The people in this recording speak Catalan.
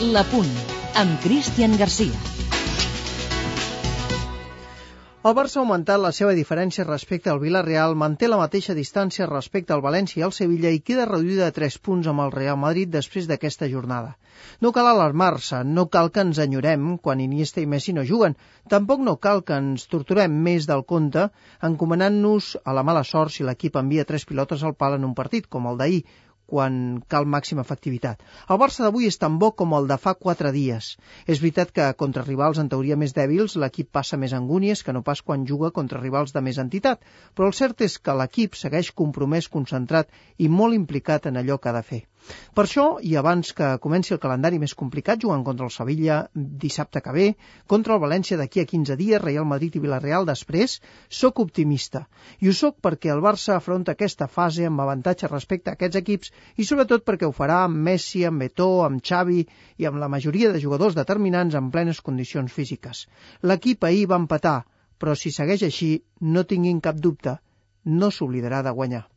La Punt, amb Cristian Garcia. El Barça ha augmentat la seva diferència respecte al Villarreal, manté la mateixa distància respecte al València i al Sevilla i queda reduïda a 3 punts amb el Real Madrid després d'aquesta jornada. No cal alarmar-se, no cal que ens enyorem quan Iniesta i Messi no juguen. Tampoc no cal que ens torturem més del compte encomanant-nos a la mala sort si l'equip envia tres pilotes al pal en un partit, com el d'ahir, quan cal màxima efectivitat. El Barça d'avui és tan bo com el de fa quatre dies. És veritat que contra rivals en teoria més dèbils l'equip passa més angúnies que no pas quan juga contra rivals de més entitat, però el cert és que l'equip segueix compromès, concentrat i molt implicat en allò que ha de fer. Per això, i abans que comenci el calendari més complicat, jugant contra el Sevilla dissabte que ve, contra el València d'aquí a 15 dies, Real Madrid i Villarreal després, sóc optimista. I ho sóc perquè el Barça afronta aquesta fase amb avantatge respecte a aquests equips i sobretot perquè ho farà amb Messi, amb Betó, amb Xavi i amb la majoria de jugadors determinants en plenes condicions físiques. L'equip ahir va empatar, però si segueix així, no tinguin cap dubte, no s'oblidarà de guanyar.